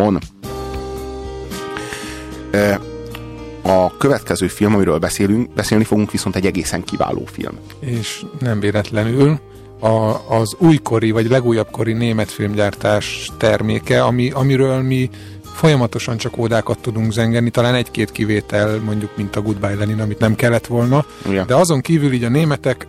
számon. A következő film, amiről beszélünk, beszélni fogunk, viszont egy egészen kiváló film. És nem véletlenül a, az újkori, vagy legújabb kori német filmgyártás terméke, ami, amiről mi folyamatosan csak ódákat tudunk zengeni, talán egy-két kivétel, mondjuk, mint a Goodbye Lenin, amit nem kellett volna, Igen. de azon kívül így a németek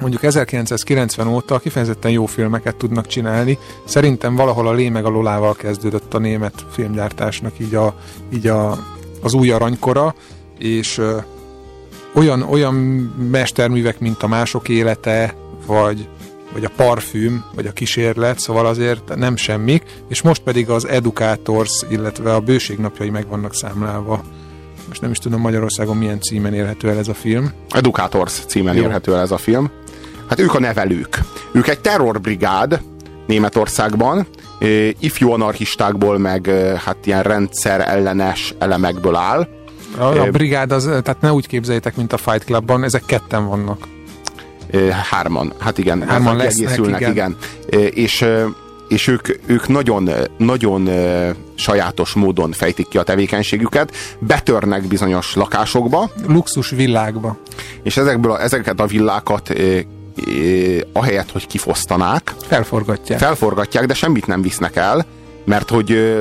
mondjuk 1990 óta kifejezetten jó filmeket tudnak csinálni. Szerintem valahol a Lé meg a Lolával kezdődött a német filmgyártásnak így, a, így a, az új aranykora, és ö, olyan, olyan mesterművek, mint a Mások élete, vagy, vagy a parfüm, vagy a kísérlet, szóval azért nem semmik, és most pedig az Educators, illetve a Bőség napjai meg vannak számlálva. Most nem is tudom Magyarországon milyen címen érhető el ez a film. Educators címen Jó. érhető el ez a film. Hát ők a nevelők. Ők egy terrorbrigád Németországban, ifjú anarchistákból, meg hát ilyen rendszer ellenes elemekből áll. A, a brigád az, tehát ne úgy képzeljétek, mint a Fight Clubban, ezek ketten vannak. Hárman, hát igen, hárman lesznek, igen. igen. És, és ők, ők nagyon, nagyon sajátos módon fejtik ki a tevékenységüket, betörnek bizonyos lakásokba. Luxus világba. És ezekből a, ezeket a villákat ahelyett, hogy kifosztanák. Felforgatják. Felforgatják, de semmit nem visznek el, mert hogy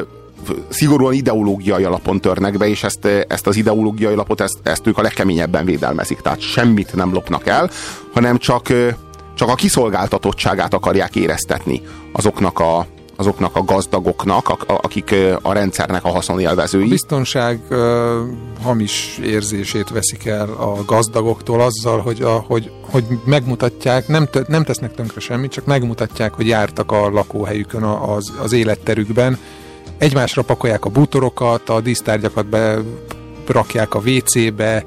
szigorúan ideológiai alapon törnek be, és ezt, ezt az ideológiai alapot, ezt, ezt ők a legkeményebben védelmezik. Tehát semmit nem lopnak el, hanem csak, csak a kiszolgáltatottságát akarják éreztetni azoknak a, azoknak a gazdagoknak, akik a rendszernek a haszonélvezői. A biztonság uh, hamis érzését veszik el a gazdagoktól azzal, hogy, a, hogy, hogy megmutatják, nem, nem tesznek tönkre semmit, csak megmutatják, hogy jártak a lakóhelyükön az, az életterükben, egymásra pakolják a bútorokat, a dísztárgyakat be rakják a WC-be.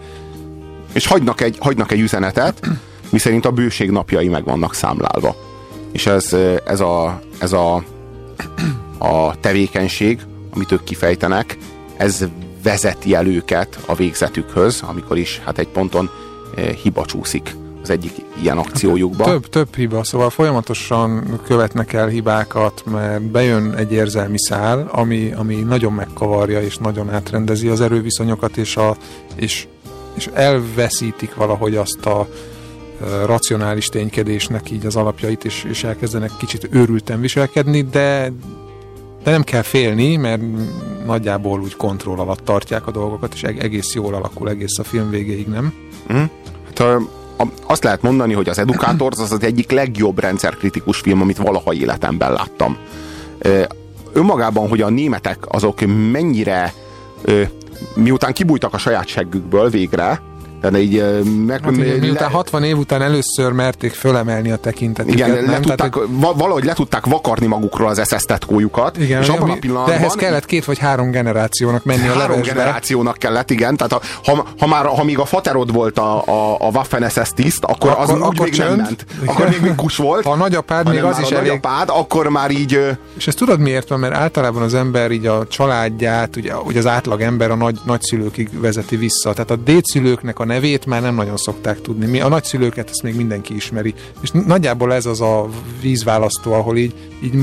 És hagynak egy, hagynak egy üzenetet, miszerint a bőség napjai meg vannak számlálva. És ez, ez, a, ez a, a tevékenység, amit ők kifejtenek, ez vezeti el őket a végzetükhöz, amikor is hát egy ponton eh, hiba csúszik az egyik ilyen akciójukban. Több, több hiba, szóval folyamatosan követnek el hibákat, mert bejön egy érzelmi szál, ami, ami nagyon megkavarja és nagyon átrendezi az erőviszonyokat, és, a, és, és elveszítik valahogy azt a racionális ténykedésnek így az alapjait, és, és elkezdenek kicsit őrülten viselkedni, de, de nem kell félni, mert nagyjából úgy kontroll alatt tartják a dolgokat, és egész jól alakul egész a film végéig, nem? Mm. Hát a, azt lehet mondani, hogy az Educators az az egyik legjobb rendszerkritikus film, amit valaha életemben láttam. Önmagában, hogy a németek azok mennyire miután kibújtak a saját seggükből végre, tehát így meg, hát, ugye, miután le... 60 év után először merték fölemelni a tekintetüket. Igen, nem? Letudták, Tehát, hogy... valahogy le tudták vakarni magukról az SS tetkójukat. Igen, és abban a pillanatban... De ehhez kellett két vagy három generációnak menni három a Három generációnak kellett, igen. Tehát a, ha, ha, már, ha még a faterod volt a, a, a Waffen SS tiszt, akkor, akkor az akkor úgy még csönd, nem ment. Igen. Akkor még, még kus volt. Ha a nagyapád, még az is a elég... nagyapád, akkor már így... És ezt tudod miért van? Mert általában az ember így a családját, ugye, ugye az átlag ember a nagy, nagyszülőkig vezeti vissza. Tehát a dédszülőknek a nevét már nem nagyon szokták tudni. Mi a nagyszülőket ezt még mindenki ismeri. És nagyjából ez az a vízválasztó, ahol így, így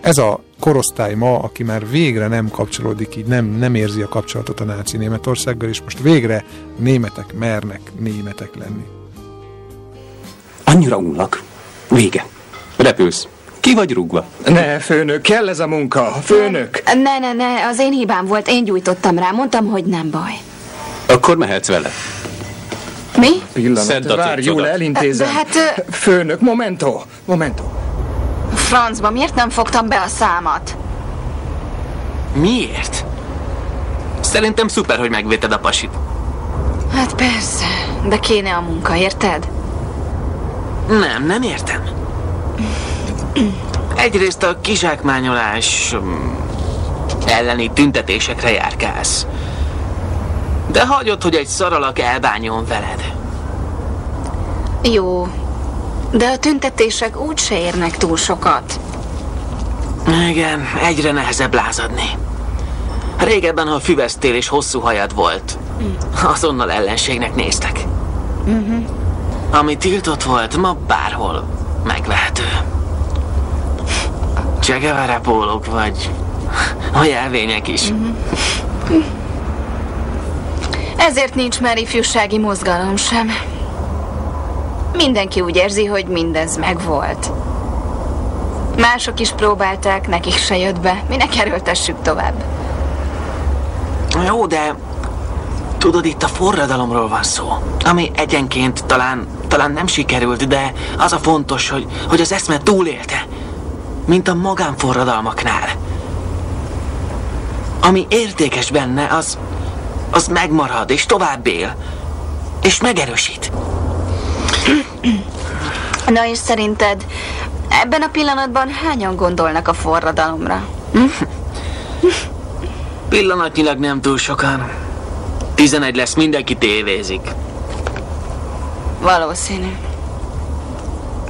ez a korosztály ma, aki már végre nem kapcsolódik, így nem, nem érzi a kapcsolatot a náci Németországgal, és most végre németek mernek németek lenni. Annyira unlak. Vége. Repülsz. Ki vagy rúgva? Ne, főnök, kell ez a munka. Főnök. Ne, ne, ne, az én hibám volt. Én gyújtottam rá. Mondtam, hogy nem baj. Akkor mehetsz vele. Mi? Pillanat, várj, jól elintézem. De hát... Főnök, momento, momento. Francba, miért nem fogtam be a számat? Miért? Szerintem szuper, hogy megvéted a pasit. Hát persze, de kéne a munka, érted? Nem, nem értem. Egyrészt a kizsákmányolás mm, elleni tüntetésekre járkálsz. De hagyod, hogy egy szaralak elbánjon veled. Jó, de a tüntetések úgy se érnek túl sokat. Igen, egyre nehezebb lázadni. Régebben, ha füvesztél és hosszú hajad volt, azonnal ellenségnek néztek. Uh-huh. Ami tiltott volt, ma bárhol megvehető. Csegevere pólók vagy A jelvények is. Mm-hmm. Ezért nincs már ifjúsági mozgalom sem. Mindenki úgy érzi, hogy mindez megvolt. Mások is próbálták, nekik se jött be. Minek erőltessük tovább? Jó, de tudod, itt a forradalomról van szó, ami egyenként talán, talán nem sikerült, de az a fontos, hogy, hogy az eszme túlélte, mint a magánforradalmaknál. Ami értékes benne, az, az megmarad, és tovább él, és megerősít. Na és szerinted ebben a pillanatban hányan gondolnak a forradalomra? Pillanatnyilag nem túl sokan. Tizenegy lesz, mindenki tévézik. Valószínű.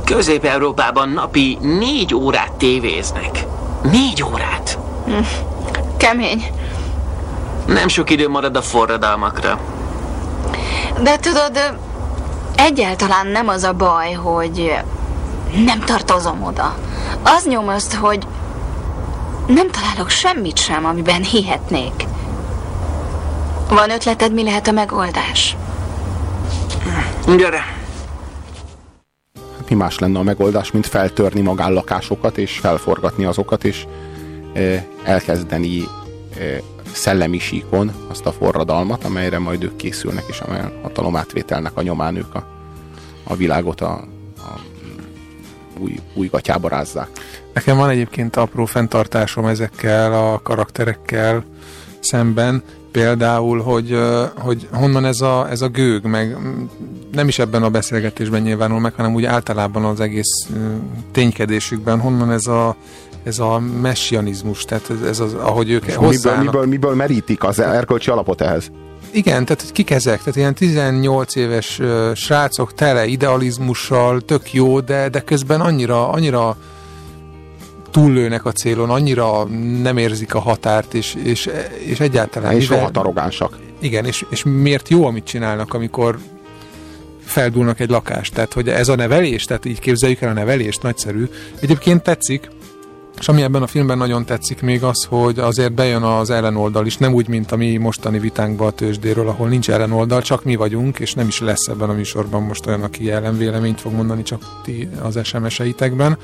Közép-Európában napi négy órát tévéznek. Négy órát. Hm. Kemény. Nem sok idő marad a forradalmakra. De tudod, egyáltalán nem az a baj, hogy nem tartozom oda. Az nyomaszt, hogy nem találok semmit sem, amiben hihetnék. Van ötleted, mi lehet a megoldás? Gyere! Hát mi más lenne a megoldás, mint feltörni magánlakásokat, és felforgatni azokat, és elkezdeni szellemi síkon azt a forradalmat, amelyre majd ők készülnek, és amely hatalomátvételnek a nyomán ők a, a világot a, a új, új gatyába rázzák. Nekem van egyébként apró fenntartásom ezekkel a karakterekkel szemben, például, hogy, hogy honnan ez a, ez a gőg, meg nem is ebben a beszélgetésben nyilvánul meg, hanem úgy általában az egész ténykedésükben, honnan ez a, ez a messianizmus, tehát ez, ez az, ahogy ők miből, miből, miből merítik az erkölcsi alapot ehhez? Igen, tehát kik ezek? Tehát ilyen 18 éves uh, srácok tele idealizmussal, tök jó, de, de közben annyira, annyira túllőnek a célon, annyira nem érzik a határt, és, és, és egyáltalán... És mivel, rohadt arrogánsak. Igen, és, és miért jó, amit csinálnak, amikor feldúlnak egy lakást. Tehát, hogy ez a nevelés, tehát így képzeljük el a nevelést, nagyszerű. Egyébként tetszik, és ami ebben a filmben nagyon tetszik még az, hogy azért bejön az ellenoldal is, nem úgy, mint a mi mostani vitánkban a tőzsdéről, ahol nincs ellenoldal, csak mi vagyunk, és nem is lesz ebben a műsorban most olyan, aki ellenvéleményt fog mondani, csak ti az SMS-eitekben.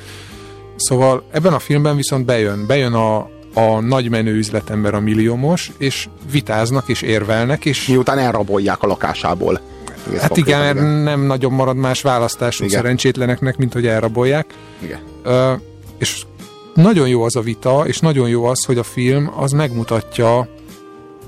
Szóval ebben a filmben viszont bejön, bejön a, a nagy menő üzletember, a milliómos, és vitáznak és érvelnek, és... Miután elrabolják a lakásából. hát igen, igen, nem nagyon marad más választásuk igen. szerencsétleneknek, mint hogy elrabolják. Igen. Ö, és nagyon jó az a vita, és nagyon jó az, hogy a film az megmutatja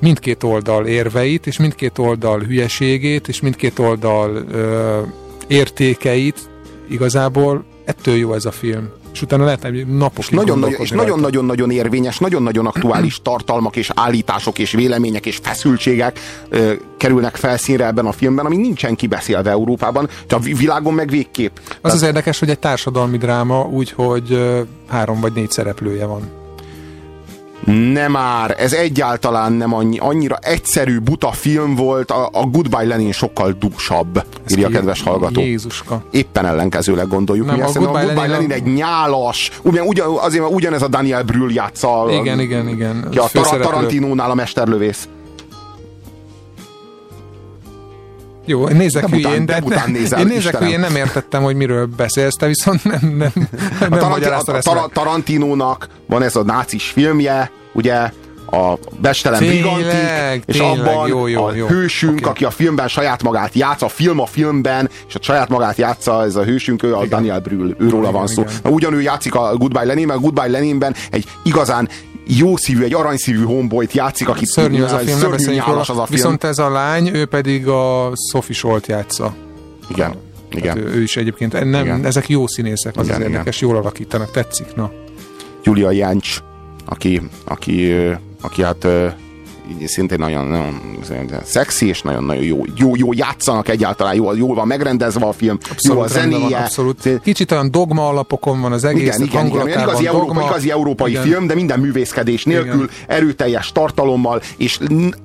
mindkét oldal érveit, és mindkét oldal hülyeségét, és mindkét oldal ö, értékeit. Igazából ettől jó ez a film és utána lehet hogy napok nagyon-nagyon, és nagyon-nagyon-nagyon érvényes, nagyon-nagyon aktuális tartalmak és állítások és vélemények és feszültségek ö, kerülnek felszínre ebben a filmben, ami nincsen kibeszélve Európában, csak a világon meg végképp. Az Tehát... az érdekes, hogy egy társadalmi dráma úgy, hogy ö, három vagy négy szereplője van. Nem már, ez egyáltalán nem annyi, annyira egyszerű, buta film volt, a, a Goodbye Lenin sokkal dúsabb, írja a kedves hallgató. Jézuska. Éppen ellenkezőleg gondoljuk. Nem, a, Goodbye, a Goodbye Lenin, Lenin egy nyálas, ugyan, ugyan, azért ugyanez a Daniel Brühl játsza. Igen, igen, igen. Ki a Tarantinónál a mesterlövész. Jó, én nézek de hülyén, de, de nézel, én nézek hülyén, nem értettem, hogy miről beszélsz, te viszont nem, nem, nem a, taranti, a, a, a Tarantinónak van ez a nácis filmje, ugye, a Bestelen Brigantik, és tényleg, abban jó, jó, a jó. hősünk, okay. aki a filmben saját magát játsz, a film a filmben, és a saját magát játsza, ez a hősünk, ő a igen. Daniel Brühl, őróla igen, van szó. Igen. Ugyanő játszik a Goodbye Lenin, mert a Goodbye Leninben egy igazán jó szívű, egy aranyszívű homeboyt játszik, aki szörnyű az a film, szörnyű nem az a film. Viszont ez a lány, ő pedig a Sophie Scholt játsza. Igen. Igen. ő, ő is egyébként, nem, igen. ezek jó színészek, az, igen, az érdekes, igen. jól alakítanak, tetszik, na. Julia Jáncs, aki, aki, aki hát szintén nagyon, nagyon szexi, és nagyon-nagyon jó, jó, jó játszanak egyáltalán, jól, jól van megrendezve a film, abszolút jó a zenéje. Van, abszolút. Kicsit olyan dogma alapokon van az egész. Igen, igen, igen, igazi, dogma, Európa, igazi európai igen. film, de minden művészkedés nélkül, igen. erőteljes tartalommal, és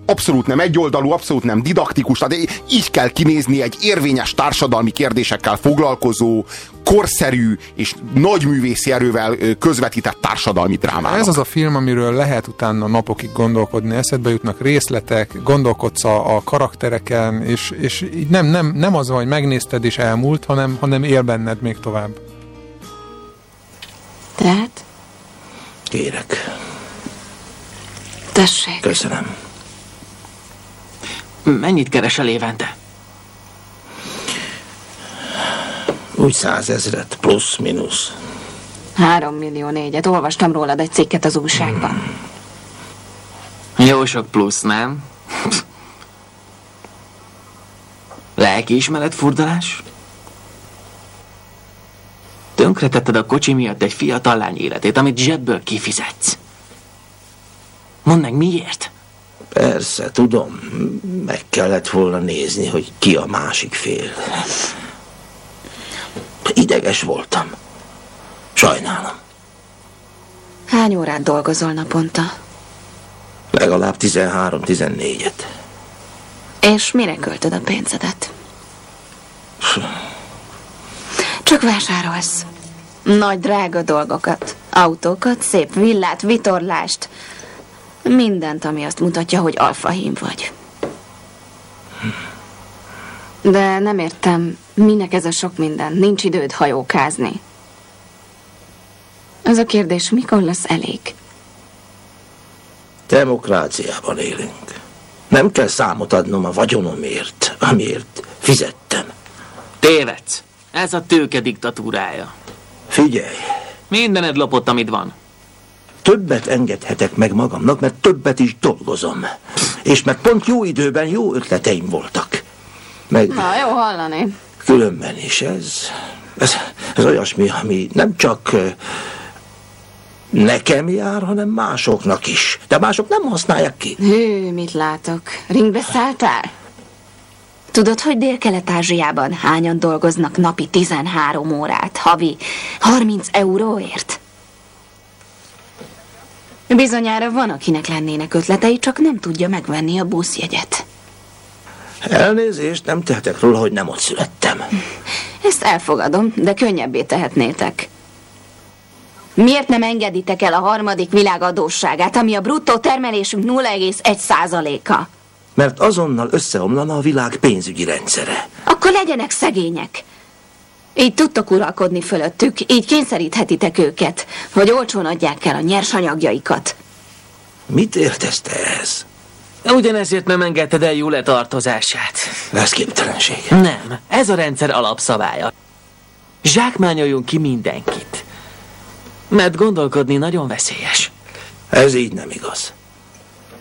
abszolút nem egyoldalú, abszolút nem didaktikus, tehát így kell kinézni egy érvényes társadalmi kérdésekkel foglalkozó, korszerű és nagy művészi erővel közvetített társadalmi drámának. Ez az a film, amiről lehet utána napokig gondolkodni, eszedbe jutnak részletek, gondolkodsz a, a karaktereken, és, és így nem, nem, nem az, hogy megnézted és elmúlt, hanem, hanem él benned még tovább. Tehát? Kérek. Tessék. Köszönöm. Mennyit keresel évente? Úgy százezret, plusz, minusz. Három millió négyet. Olvastam rólad egy cikket az újságban. Hmm. Jó sok plusz, nem? Lelkiismeret furdalás? Tönkretetted a kocsi miatt egy fiatal lány életét, amit zsebből kifizetsz. Mondd meg, miért? Persze, tudom. Meg kellett volna nézni, hogy ki a másik fél. Ideges voltam. Sajnálom. Hány órát dolgozol naponta? Legalább 13-14-et. És mire költöd a pénzedet? Csak vásárolsz. Nagy drága dolgokat. Autókat, szép villát, vitorlást. Mindent, ami azt mutatja, hogy alfahím vagy. De nem értem, minek ez a sok minden. Nincs időd hajókázni. Ez a kérdés, mikor lesz elég? Demokráciában élünk. Nem kell számot adnom a vagyonomért, amiért fizettem. Tévedsz. Ez a tőke diktatúrája. Figyelj. Mindened lopott, amit van. Többet engedhetek meg magamnak, mert többet is dolgozom. És mert pont jó időben jó ötleteim voltak. Meg... Na, jó hallani. Különben is ez, ez, ez olyasmi, ami nem csak nekem jár, hanem másoknak is. De mások nem használják ki. Hű, mit látok? Ringbe szálltál? Tudod, hogy Dél-Kelet-Ázsiában hányan dolgoznak napi 13 órát, havi 30 euróért? Bizonyára van, akinek lennének ötletei, csak nem tudja megvenni a buszjegyet. Elnézést, nem tehetek róla, hogy nem ott születtem. Ezt elfogadom, de könnyebbé tehetnétek. Miért nem engeditek el a harmadik világadósságát, ami a bruttó termelésünk 0,1 százaléka? Mert azonnal összeomlana a világ pénzügyi rendszere. Akkor legyenek szegények. Így tudtok uralkodni fölöttük, így kényszeríthetitek őket, hogy olcsón adják el a nyersanyagjaikat. Mit értesz te ez? Ugyanezért nem engedted el Jule tartozását. Ez képtelenség. Nem, ez a rendszer alapszabálya. Zsákmányoljunk ki mindenkit. Mert gondolkodni nagyon veszélyes. Ez így nem igaz.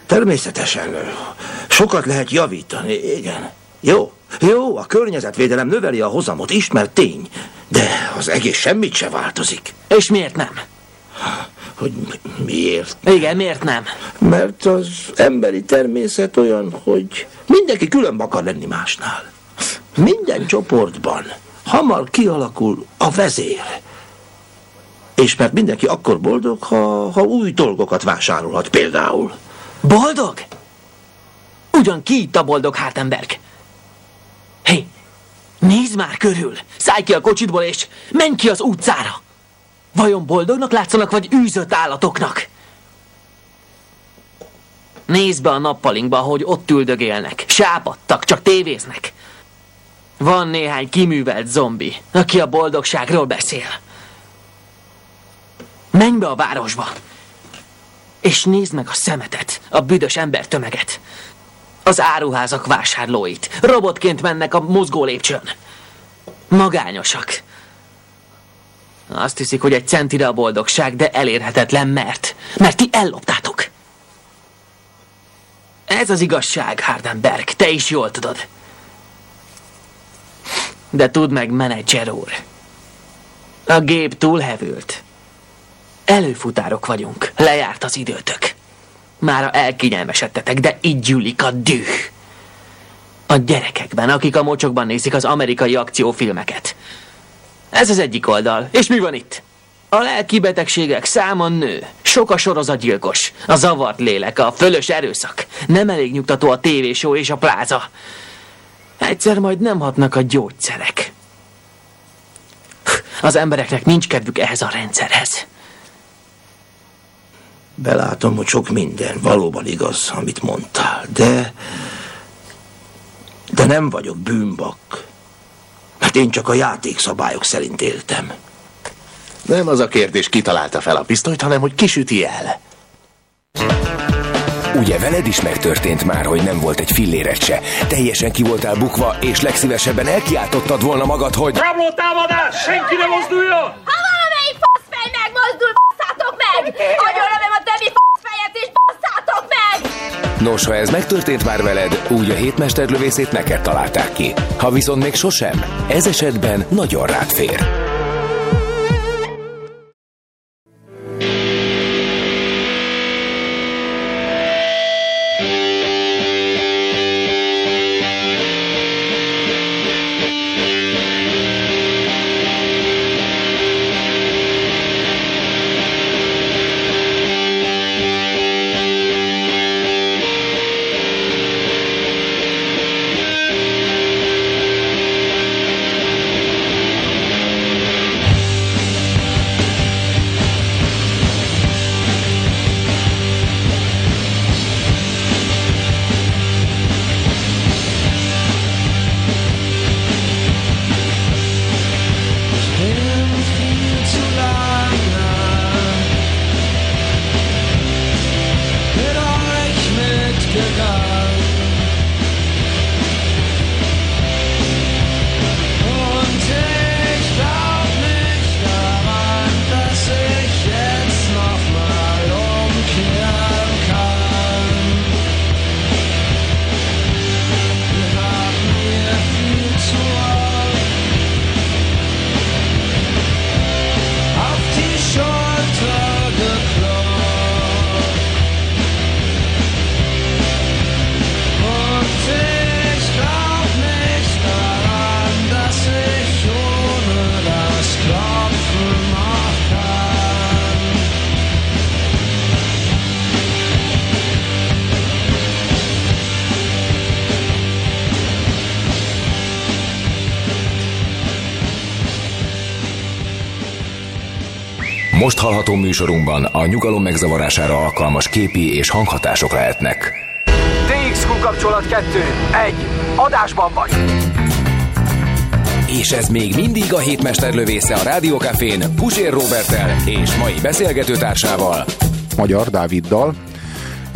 Természetesen sokat lehet javítani, igen. Jó, jó, a környezetvédelem növeli a hozamot, ismert tény. De az egész semmit se változik. És miért nem? Hogy miért? Igen, miért nem? Mert az emberi természet olyan, hogy mindenki külön akar lenni másnál. Minden csoportban hamar kialakul a vezér. És mert mindenki akkor boldog, ha, ha új dolgokat vásárolhat például. Boldog? Ugyan ki itt a boldog Hartenberg? Hé, hey, nézd már körül! Szállj ki a kocsitból és menj ki az utcára! Vajon boldognak látszanak, vagy űzött állatoknak? Nézd be a nappalinkba, hogy ott üldögélnek. Sápadtak, csak tévéznek. Van néhány kiművelt zombi, aki a boldogságról beszél. Menj be a városba, és nézd meg a szemetet, a büdös embertömeget. Az áruházak vásárlóit. Robotként mennek a mozgó lépcsőn. Magányosak. Azt hiszik, hogy egy centire a boldogság, de elérhetetlen, mert... Mert ti elloptátok. Ez az igazság, Hardenberg, te is jól tudod. De tudd meg, menedzser úr. A gép túlhevült. Előfutárok vagyunk. Lejárt az időtök. Mára elkényelmesedtetek, de így gyűlik a düh. A gyerekekben, akik a mocsokban nézik az amerikai akciófilmeket. Ez az egyik oldal. És mi van itt? A lelki betegségek száma nő. Sok a sorozatgyilkos, a zavart lélek, a fölös erőszak. Nem elég nyugtató a tévésó és a pláza. Egyszer majd nem hatnak a gyógyszerek. Az embereknek nincs kedvük ehhez a rendszerhez. Belátom, hogy sok minden valóban igaz, amit mondtál, de... De nem vagyok bűnbak. Mert én csak a játékszabályok szerint éltem. Nem az a kérdés, ki találta fel a pisztolyt, hanem hogy kisüti el. Ugye veled is megtörtént már, hogy nem volt egy filléret se. Teljesen ki voltál bukva, és legszívesebben elkiáltottad volna magad, hogy... Rabló támadás! Senki ne mozduljon! Ha valamelyik faszfej megmozdul, basszátok meg! A Nos, ha ez megtörtént már veled, úgy a hétmesterlövészét neked találták ki. Ha viszont még sosem, ez esetben nagyon rád fér. Most hallható műsorunkban a nyugalom megzavarására alkalmas képi és hanghatások lehetnek. TXQ kapcsolat 2. 1. Adásban vagy. És ez még mindig a hétmester lövésze a Rádiókafén Pusér Robertel és mai beszélgetőtársával Magyar Dáviddal.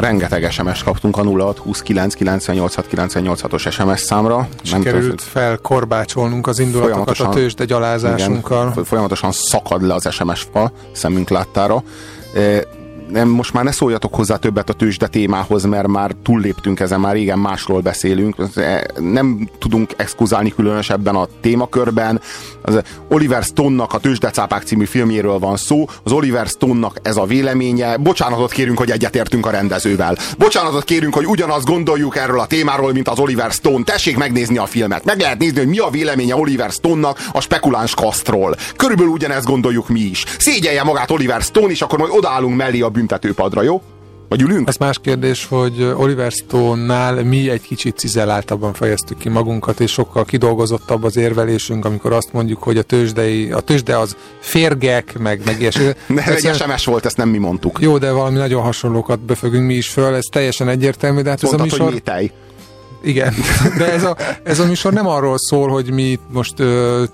Rengeteg SMS kaptunk a 0629 986 986-os SMS számra. Sikerült felkorbácsolnunk az indulatokat a tőzsde gyalázásunkkal. Igen, folyamatosan szakad le az SMS fal szemünk láttára. E, nem, most már ne szóljatok hozzá többet a tőzsde témához, mert már túlléptünk ezen, már régen másról beszélünk. Nem tudunk exkluzálni különösebben a témakörben. Az Oliver Stone-nak a Tőzsdecápák című filmjéről van szó. Az Oliver Stone-nak ez a véleménye. Bocsánatot kérünk, hogy egyetértünk a rendezővel. Bocsánatot kérünk, hogy ugyanazt gondoljuk erről a témáról, mint az Oliver Stone. Tessék megnézni a filmet. Meg lehet nézni, hogy mi a véleménye Oliver Stone-nak a spekuláns kasztról. Körülbelül ugyanezt gondoljuk mi is. Szégyelje magát Oliver Stone, és akkor majd odállunk mellé a büntetőpadra, jó? Vagy ülünk? Ez más kérdés, hogy Oliver Stone-nál mi egy kicsit cizeláltabban fejeztük ki magunkat, és sokkal kidolgozottabb az érvelésünk, amikor azt mondjuk, hogy a tőzsdei, a tőzsde az férgek, meg, meg ilyesmi. Ne, ez egy SMS volt, ezt nem mi mondtuk. Jó, de valami nagyon hasonlókat befögünk mi is föl, ez teljesen egyértelmű, de hát Mondtad, ez a műsor... hogy. Igen, de ez a, ez a műsor nem arról szól, hogy mi most ö,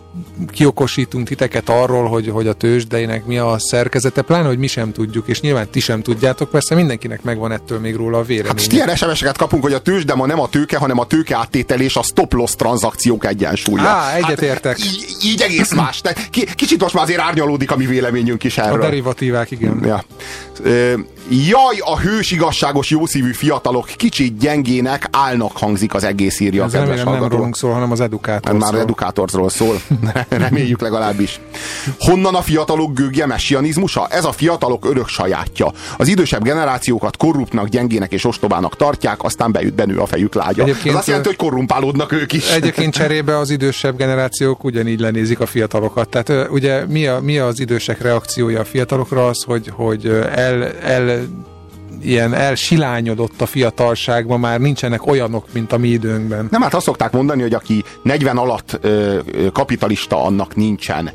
kiokosítunk titeket arról, hogy, hogy a tőzsdeinek mi a szerkezete, pláne, hogy mi sem tudjuk, és nyilván ti sem tudjátok, persze mindenkinek megvan ettől még róla a véleménye. Hát ilyen SMS-eket kapunk, hogy a tőzsde ma nem a tőke, hanem a tőke áttételés, a stop-loss tranzakciók egyensúlya. Á, egyetértek. Hát, így, így egész más. De ki, kicsit most már azért árnyalódik a mi véleményünk is erről. A derivatívák, igen. Ja. Ö, Jaj, a hős, igazságos, jószívű fiatalok kicsit gyengének állnak hangzik az egész írja Ez a kedves remélem nem hallgató. rólunk szól, hanem az edukátorról. Már edukátorról szól. Reméljük legalábbis. Honnan a fiatalok gőgje messianizmusa? Ez a fiatalok örök sajátja. Az idősebb generációkat korruptnak, gyengének és ostobának tartják, aztán beüt benő a fejük lágya. Egyébként, Ez azt jelenti, hogy korrumpálódnak ők is. Egyébként cserébe az idősebb generációk ugyanígy lenézik a fiatalokat. Tehát ugye mi, a, mi az idősek reakciója a fiatalokra az, hogy, hogy el, el ilyen elsilányodott a fiatalságban, már nincsenek olyanok, mint a mi időnkben. Nem, hát azt szokták mondani, hogy aki 40 alatt ö, kapitalista, annak nincsen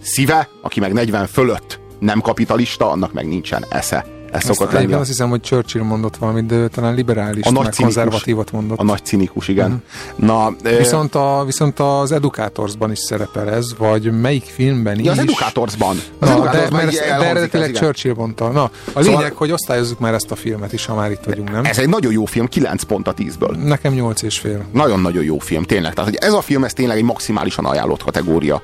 szíve, aki meg 40 fölött nem kapitalista, annak meg nincsen esze. Ez szokott lenni. azt hiszem, hogy Churchill mondott valamit, de talán liberális, A nagy cinikus. konzervatívot mondott. A nagy cinikus, igen. Na, ö, Viszont, a, viszont az Educatorsban is szerepel ez, vagy melyik filmben ja, az is. Educatorsban. Az Na, de, Educatorsban mert így ezt, de eredetileg ez. Churchill mondta. Na, a Szóval- lényeg, hogy osztályozzuk már ezt a filmet is, ha már itt vagyunk, nem? Ez egy nagyon jó film, 9 pont a 10-ből. Nekem 8 és fél. Nagyon-nagyon jó film, tényleg. Tehát, hogy ez a film, ez tényleg egy maximálisan ajánlott kategória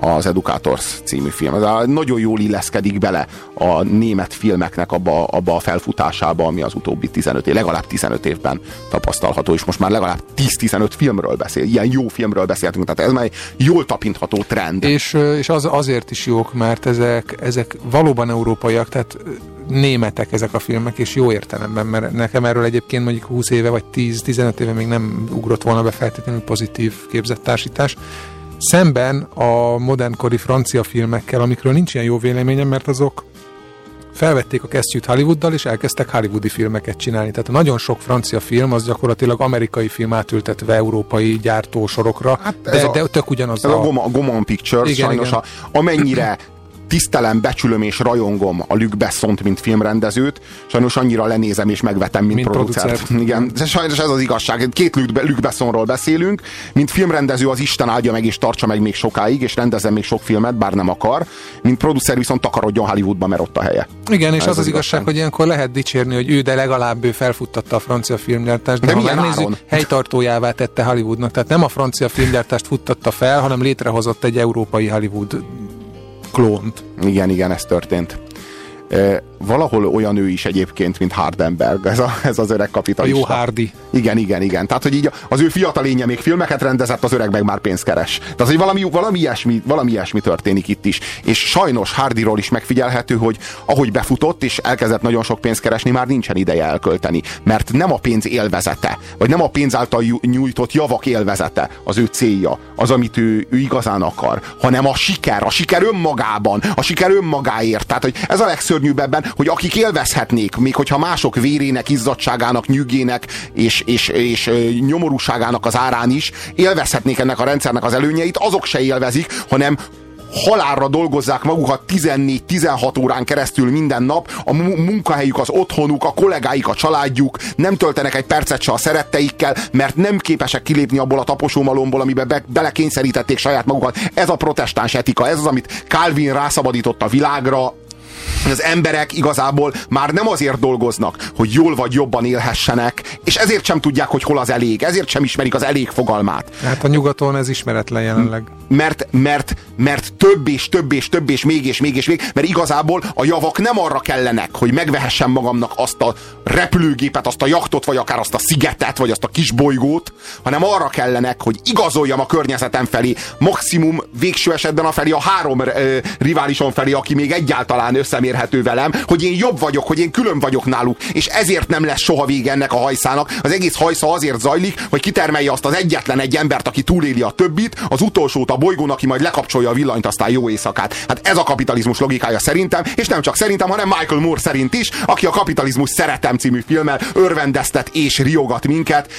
az Educators című film. Ez nagyon jól illeszkedik bele a német filmeknek abba, abba a felfutásába, ami az utóbbi 15 év, legalább 15 évben tapasztalható, és most már legalább 10-15 filmről beszél, ilyen jó filmről beszéltünk, tehát ez már egy jól tapintható trend. És, és az, azért is jók, mert ezek, ezek valóban európaiak, tehát németek ezek a filmek, és jó értelemben, mert nekem erről egyébként mondjuk 20 éve vagy 10-15 éve még nem ugrott volna be feltétlenül pozitív képzettársítás. Szemben a modernkori francia filmekkel, amikről nincs ilyen jó véleményem, mert azok felvették a kesztyűt Hollywooddal, és elkezdtek hollywoodi filmeket csinálni. Tehát nagyon sok francia film az gyakorlatilag amerikai film átültetve európai gyártósorokra, hát de, a- de tök ugyanaz Ez a Goma, Gomon Pictures, Igen, sajnos igen. A, amennyire tisztelem, becsülöm és rajongom a Luc Bessont, mint filmrendezőt, sajnos annyira lenézem és megvetem, mint, Mint producert. producert. Igen, de sajnos ez az igazság. Két Luc, Be- Luc Bessonról beszélünk, mint filmrendező az Isten áldja meg és tartsa meg még sokáig, és rendezzen még sok filmet, bár nem akar. Mint producer viszont takarodjon Hollywoodba, mert ott a helye. Igen, és Ez az az az igazság, igazság. hogy ilyenkor lehet dicsérni, hogy ő, de legalább ő felfuttatta a francia filmgyártást, de, De ha milyen megnézzük, áron? helytartójává tette Hollywoodnak. Tehát nem a francia filmgyártást futtatta fel, hanem létrehozott egy európai Hollywood klónt. Igen, igen, ez történt. Valahol olyan ő is egyébként, mint Hardenberg, ez, a, ez az öreg A kapitalista. jó Hardy. Igen, igen, igen. Tehát, hogy így az ő fiatal lénye még filmeket rendezett, az öreg meg már pénzt keres. Tehát, hogy valami, valami, ilyesmi, valami ilyesmi történik itt is. És sajnos Hardyról is megfigyelhető, hogy ahogy befutott, és elkezdett nagyon sok pénzt keresni, már nincsen ideje elkölteni. Mert nem a pénz élvezete, vagy nem a pénz által nyújtott javak élvezete az ő célja, az, amit ő, ő igazán akar, hanem a siker, a siker önmagában, a siker önmagáért. Tehát, hogy ez a legszörnyűbb ebben, hogy akik élvezhetnék, még hogyha mások vérének, izzadságának, nyűgének és, és, és nyomorúságának az árán is élvezhetnék ennek a rendszernek az előnyeit, azok se élvezik, hanem halálra dolgozzák magukat 14-16 órán keresztül minden nap, a mu- munkahelyük, az otthonuk, a kollégáik, a családjuk, nem töltenek egy percet se a szeretteikkel, mert nem képesek kilépni abból a taposómalomból, amiben be, belekényszerítették saját magukat. Ez a protestáns etika, ez az, amit Calvin rászabadított a világra, az emberek igazából már nem azért dolgoznak, hogy jól vagy jobban élhessenek, és ezért sem tudják, hogy hol az elég, ezért sem ismerik az elég fogalmát. Hát a nyugaton ez ismeretlen jelenleg. Mert, mert, mert több és több és több és még és még és még, mert igazából a javak nem arra kellenek, hogy megvehessem magamnak azt a repülőgépet, azt a jachtot, vagy akár azt a szigetet, vagy azt a kis bolygót, hanem arra kellenek, hogy igazoljam a környezetem felé, maximum végső esetben a felé, a három ö, riválisom felé, aki még egyáltalán összemérhető velem, hogy én jobb vagyok, hogy én külön vagyok náluk, és ezért nem lesz soha vége ennek a hajszának. Az egész hajsza azért zajlik, hogy kitermelje azt az egyetlen egy embert, aki túléli a többit, az utolsót a bolygón, aki majd lekapcsolja a villanyt, aztán jó éjszakát. Hát ez a kapitalizmus logikája szerintem, és nem csak szerintem, hanem Michael Moore szerint is, aki a kapitalizmus szeretem című filmmel örvendeztet és riogat minket.